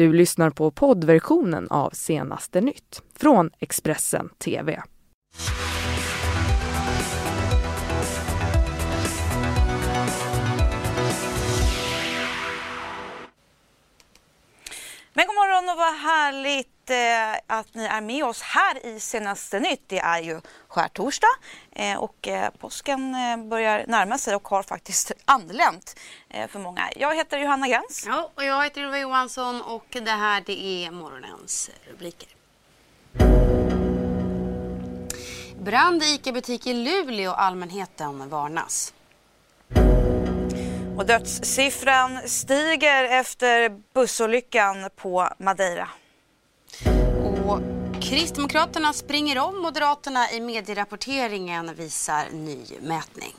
Du lyssnar på poddversionen av Senaste nytt från Expressen TV. Men god morgon och vad härligt eh, att ni är med oss här i Senaste nytt. Det är ju skärtorsdag eh, och eh, påsken eh, börjar närma sig och har faktiskt anlänt eh, för många. Jag heter Johanna Gräns. Ja, och jag heter Ylva Johansson och det här det är morgonens rubriker. Brand i ICA-butik i Luleå. Allmänheten varnas. Och dödssiffran stiger efter bussolyckan på Madeira. Kristdemokraterna springer om Moderaterna i medierapporteringen visar ny mätning.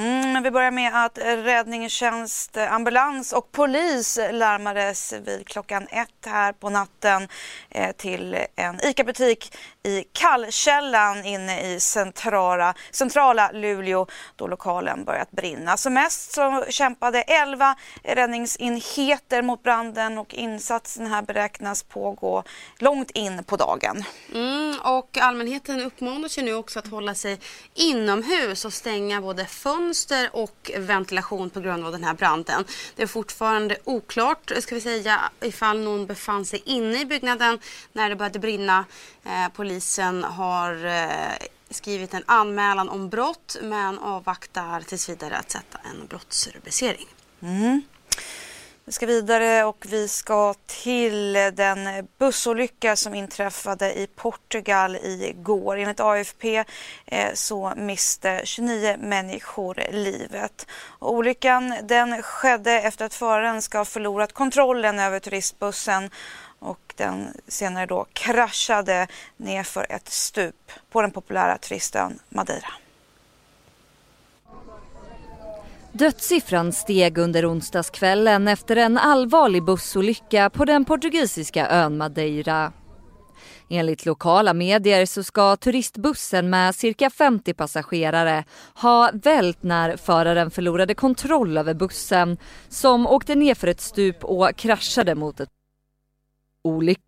Mm, vi börjar med att räddningstjänst, eh, ambulans och polis larmades vid klockan ett här på natten eh, till en ICA-butik i Kallkällan inne i centrala, centrala Luleå då lokalen börjat brinna. Som mest så kämpade 11 räddningsenheter mot branden och insatsen här beräknas pågå långt in på dagen. Mm, och allmänheten uppmanas ju nu också att hålla sig inomhus och stänga både fönster och ventilation på grund av den här branden. Det är fortfarande oklart ska vi säga ifall någon befann sig inne i byggnaden när det började brinna. Eh, polisen har eh, skrivit en anmälan om brott men avvaktar tills vidare att sätta en brottsrubricering. Mm. Vi ska vidare och vi ska till den bussolycka som inträffade i Portugal igår. Enligt AFP eh, så miste 29 människor livet. Och olyckan den skedde efter att föraren ska ha förlorat kontrollen över turistbussen och den senare då kraschade nerför ett stup på den populära turistön Madeira. Dödssiffran steg under onsdagskvällen efter en allvarlig bussolycka på den portugisiska ön Madeira. Enligt lokala medier så ska turistbussen med cirka 50 passagerare ha vält när föraren förlorade kontroll över bussen som åkte ner för ett stup och kraschade mot ett olycka.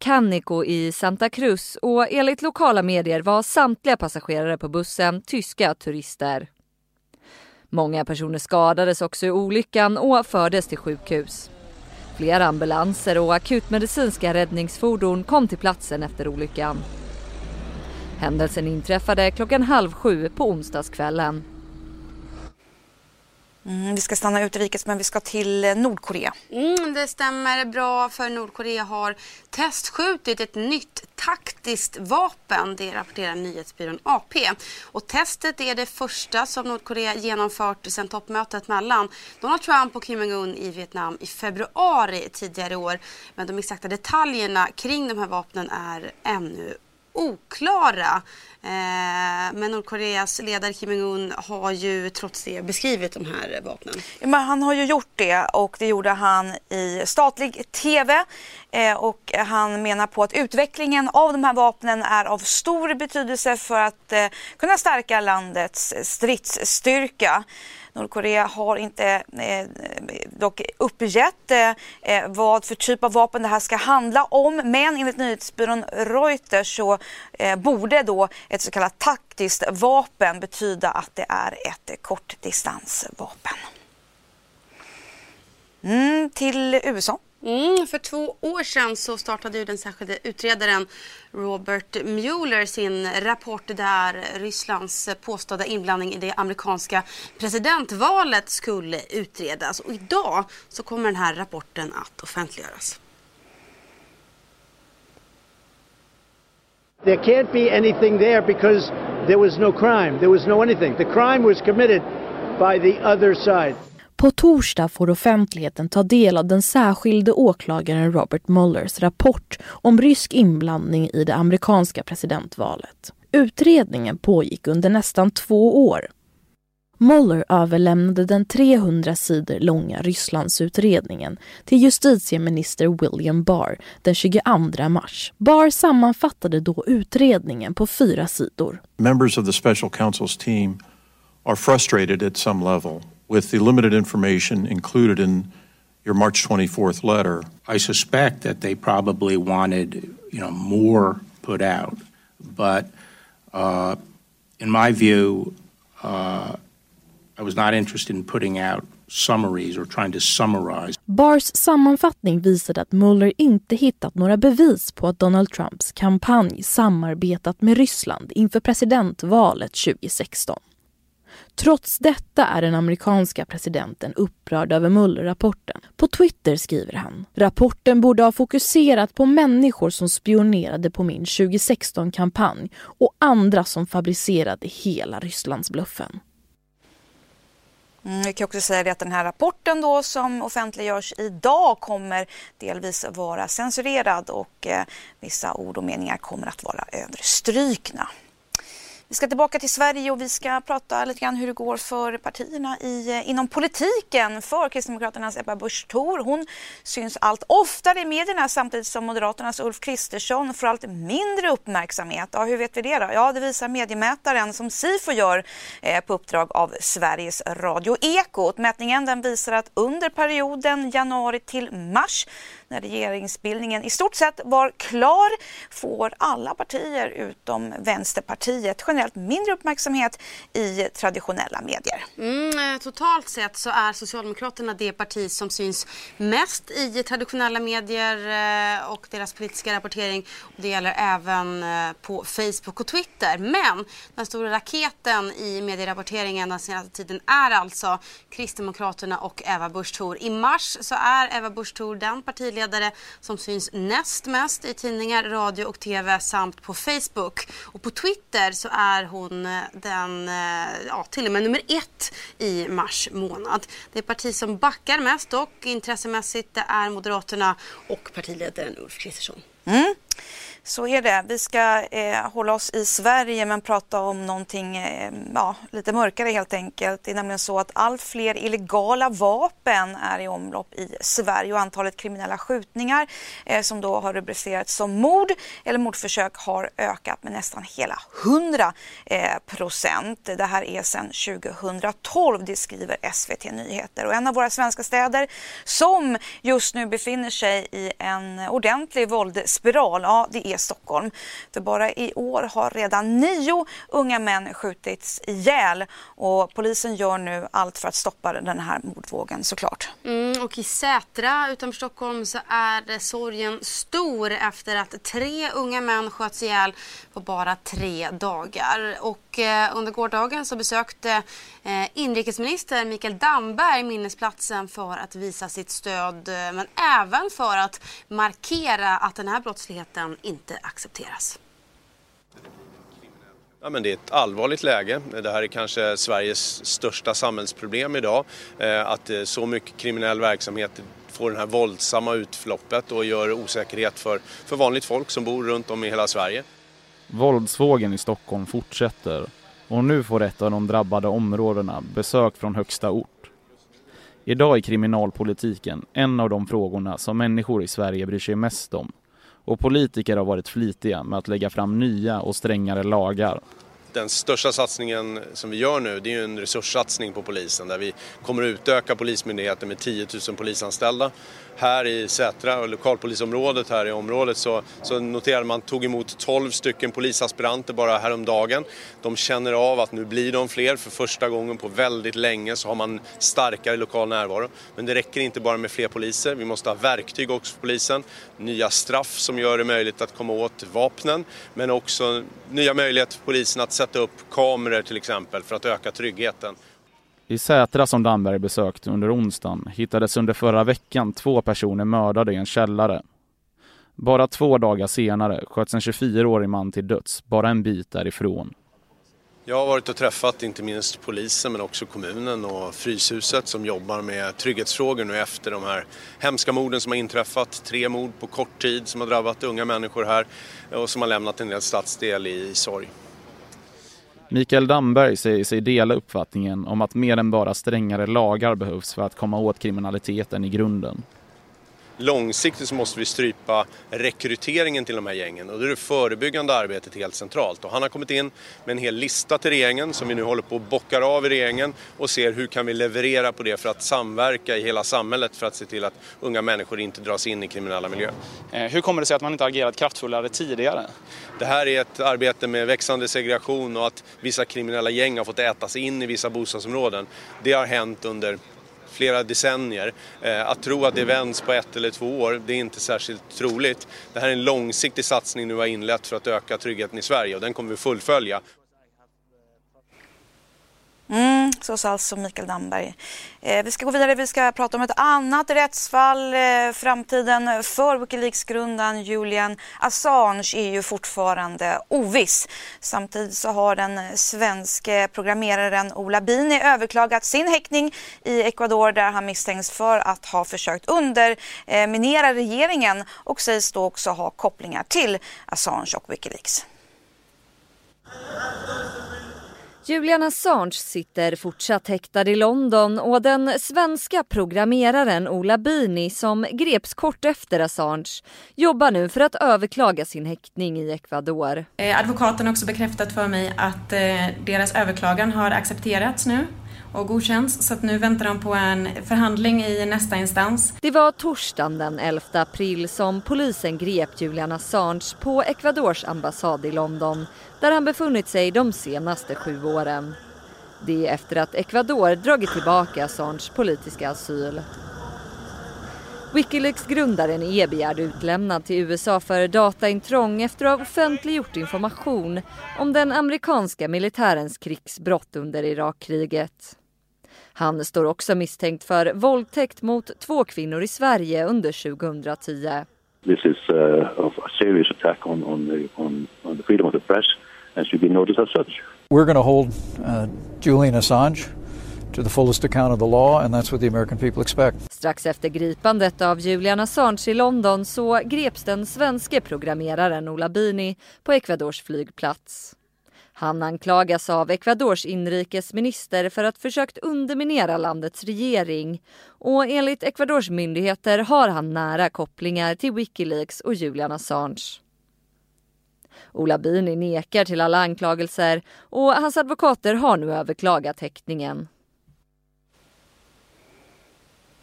Canico i Santa Cruz och enligt lokala medier var samtliga passagerare på bussen tyska turister. Många personer skadades också i olyckan och fördes till sjukhus. Flera ambulanser och akutmedicinska räddningsfordon kom till platsen efter olyckan. Händelsen inträffade klockan halv sju på onsdagskvällen. Mm, vi ska stanna utrikes men vi ska till eh, Nordkorea. Mm, det stämmer bra för Nordkorea har testskjutit ett nytt taktiskt vapen. Det rapporterar nyhetsbyrån AP. Och testet är det första som Nordkorea genomfört sedan toppmötet mellan Donald Trump och Kim Jong-Un i Vietnam i februari tidigare i år. Men de exakta detaljerna kring de här vapnen är ännu oklara. Eh, men Nordkoreas ledare Kim Jong-Un har ju trots det beskrivit de här vapnen. Men han har ju gjort det och det gjorde han i statlig tv eh, och han menar på att utvecklingen av de här vapnen är av stor betydelse för att eh, kunna stärka landets stridsstyrka. Nordkorea har inte eh, dock uppgett eh, eh, vad för typ av vapen det här ska handla om men enligt nyhetsbyrån Reuters så eh, borde då ett så kallat taktiskt vapen betyda att det är ett kortdistansvapen. Mm, till USA. Mm, för två år sedan så startade ju den särskilde utredaren Robert Mueller sin rapport där Rysslands påstådda inblandning i det amerikanska presidentvalet skulle utredas. Och idag så kommer den här rapporten att offentliggöras. There can't be anything there because there was no crime. There was no anything. The crime was committed by the other side. På torsdag får offentligheten ta del av den särskilde åklagaren Robert Muellers rapport om rysk inblandning i det amerikanska presidentvalet. Utredningen pågick under nästan två år. Mueller överlämnade den 300 sidor långa Rysslandsutredningen till justitieminister William Barr den 22 mars. Barr sammanfattade då utredningen på fyra sidor. Members of the special counsel's team are frustrated at some level with the limited information included in your March 24th letter. I suspect that they probably wanted, you know, more put out, but uh, in my view, uh, I was not interested in putting out summaries or trying to summarize. Bars sammanfattning visade att Mueller inte hittat några bevis på att Donald Trumps kampanj samarbetat med Ryssland inför presidentvalet 2016. Trots detta är den amerikanska presidenten upprörd över Mueller-rapporten. På Twitter skriver han “Rapporten borde ha fokuserat på människor som spionerade på min 2016-kampanj och andra som fabricerade hela Rysslandsbluffen.” Mm, jag kan också säga att den här rapporten då som offentliggörs idag kommer delvis vara censurerad och eh, vissa ord och meningar kommer att vara överstrykna. Vi ska tillbaka till Sverige och vi ska prata lite grann hur det går för partierna i, eh, inom politiken. För Kristdemokraternas Ebba Busch Thor, hon syns allt oftare i medierna samtidigt som Moderaternas Ulf Kristersson får allt mindre uppmärksamhet. Ja, hur vet vi det då? Ja, det visar mediemätaren som Sifo gör eh, på uppdrag av Sveriges Radio Ekot. Mätningen den visar att under perioden januari till mars när regeringsbildningen i stort sett var klar får alla partier utom Vänsterpartiet generellt mindre uppmärksamhet i traditionella medier. Mm, totalt sett så är Socialdemokraterna det parti som syns mest i traditionella medier eh, och deras politiska rapportering. Det gäller även eh, på Facebook och Twitter. Men den stora raketen i medierapporteringen den senaste tiden är alltså Kristdemokraterna och Eva Busch Thor. I mars så är Eva Busch Thor den partiledare som syns näst mest i tidningar, radio och tv samt på Facebook. Och på Twitter så är är hon eh, den, eh, ja, till och med nummer ett i mars månad. Det parti som backar mest och intressemässigt det är Moderaterna och partiledaren Ulf Kristersson. Mm. Så är det. Vi ska eh, hålla oss i Sverige men prata om någonting eh, ja, lite mörkare helt enkelt. Det är nämligen så att allt fler illegala vapen är i omlopp i Sverige och antalet kriminella skjutningar eh, som då har rubricerats som mord eller mordförsök har ökat med nästan hela 100 eh, procent. Det här är sedan 2012, det skriver SVT Nyheter. Och en av våra svenska städer som just nu befinner sig i en ordentlig våldsspiral, ja det är Stockholm. För bara i år har redan nio unga män skjutits ihjäl och polisen gör nu allt för att stoppa den här mordvågen såklart. Mm, och i Sätra utanför Stockholm så är sorgen stor efter att tre unga män sköts ihjäl på bara tre dagar. Och eh, under gårdagen så besökte eh, inrikesminister Mikael Damberg minnesplatsen för att visa sitt stöd eh, men även för att markera att den här brottsligheten inte accepteras. Ja, men det är ett allvarligt läge. Det här är kanske Sveriges största samhällsproblem idag. Eh, att eh, så mycket kriminell verksamhet får det här våldsamma utfloppet och gör osäkerhet för, för vanligt folk som bor runt om i hela Sverige. Våldsvågen i Stockholm fortsätter och nu får ett av de drabbade områdena besök från högsta ort. Idag är kriminalpolitiken en av de frågorna som människor i Sverige bryr sig mest om och politiker har varit flitiga med att lägga fram nya och strängare lagar. Den största satsningen som vi gör nu det är en resurssatsning på polisen där vi kommer att utöka Polismyndigheten med 10 000 polisanställda här i Sätra och lokalpolisområdet här i området så, så noterade man tog emot 12 stycken polisaspiranter bara häromdagen. De känner av att nu blir de fler. För första gången på väldigt länge så har man starkare lokal närvaro. Men det räcker inte bara med fler poliser. Vi måste ha verktyg också för polisen. Nya straff som gör det möjligt att komma åt vapnen. Men också nya möjligheter för polisen att sätta upp kameror till exempel för att öka tryggheten. I Sätra som Damberg besökte under onsdagen hittades under förra veckan två personer mördade i en källare. Bara två dagar senare sköts en 24-årig man till döds, bara en bit därifrån. Jag har varit och träffat inte minst polisen men också kommunen och Fryshuset som jobbar med trygghetsfrågor nu efter de här hemska morden som har inträffat. Tre mord på kort tid som har drabbat unga människor här och som har lämnat en hel stadsdel i sorg. Mikael Damberg säger sig dela uppfattningen om att mer än bara strängare lagar behövs för att komma åt kriminaliteten i grunden långsiktigt så måste vi strypa rekryteringen till de här gängen och då är det förebyggande arbetet helt centralt. Och han har kommit in med en hel lista till regeringen som vi nu håller på att bockar av i regeringen och ser hur kan vi leverera på det för att samverka i hela samhället för att se till att unga människor inte dras in i kriminella miljöer. Eh, hur kommer det sig att man inte agerat kraftfullare tidigare? Det här är ett arbete med växande segregation och att vissa kriminella gäng har fått äta sig in i vissa bostadsområden. Det har hänt under flera decennier. Eh, att tro att det vänds på ett eller två år, det är inte särskilt troligt. Det här är en långsiktig satsning nu har inlett för att öka tryggheten i Sverige och den kommer vi fullfölja. Mm, så sa alltså Mikael Damberg. Eh, vi ska gå vidare. Vi ska prata om ett annat rättsfall. Eh, framtiden för Wikileaks-grundaren Julian Assange är ju fortfarande oviss. Samtidigt så har den svenske programmeraren Ola Bini överklagat sin häktning i Ecuador där han misstänks för att ha försökt underminera eh, regeringen och sägs då också ha kopplingar till Assange och Wikileaks. Julian Assange sitter fortsatt häktad i London och den svenska programmeraren Ola Bini som greps kort efter Assange jobbar nu för att överklaga sin häktning i Ecuador. Eh, advokaten har också bekräftat för mig att eh, deras överklagan har accepterats nu och godkänns så att nu väntar de på en förhandling i nästa instans. Det var torsdagen den 11 april som polisen grep Julian Assange på Ecuadors ambassad i London där han befunnit sig de senaste sju åren. Det är efter att Ecuador dragit tillbaka Assange politiska asyl. Wikileaks-grundaren är begärd utlämnad till USA för dataintrång efter att ha offentliggjort information om den amerikanska militärens krigsbrott under Irakkriget. Han står också misstänkt för våldtäkt mot två kvinnor i Sverige under 2010. This is uh, a serious attack on, on, the, on, on the freedom of the press and should be noticed as such. We're going to hold uh, Julian Assange to the fullest account of the law and that's what the American people expect. Strax efter gripandet av Julian Assange i London så greps den svenske programmeraren Ola Bini på Ecuadors flygplats. Han anklagas av Ecuadors inrikesminister för att försökt underminera landets regering och enligt Ecuadors myndigheter har han nära kopplingar till Wikileaks och Julian Assange. Ola Bini nekar till alla anklagelser och hans advokater har nu överklagat häktningen.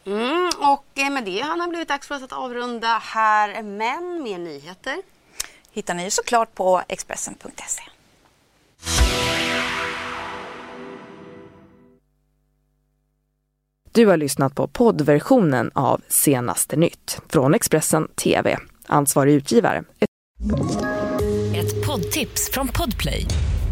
Mm, och med det har det blivit dags för oss att avrunda här, men mer nyheter hittar ni såklart på Expressen.se. Du har lyssnat på poddversionen av Senaste nytt från Expressen TV. Ansvarig utgivare. Ett poddtips från Podplay.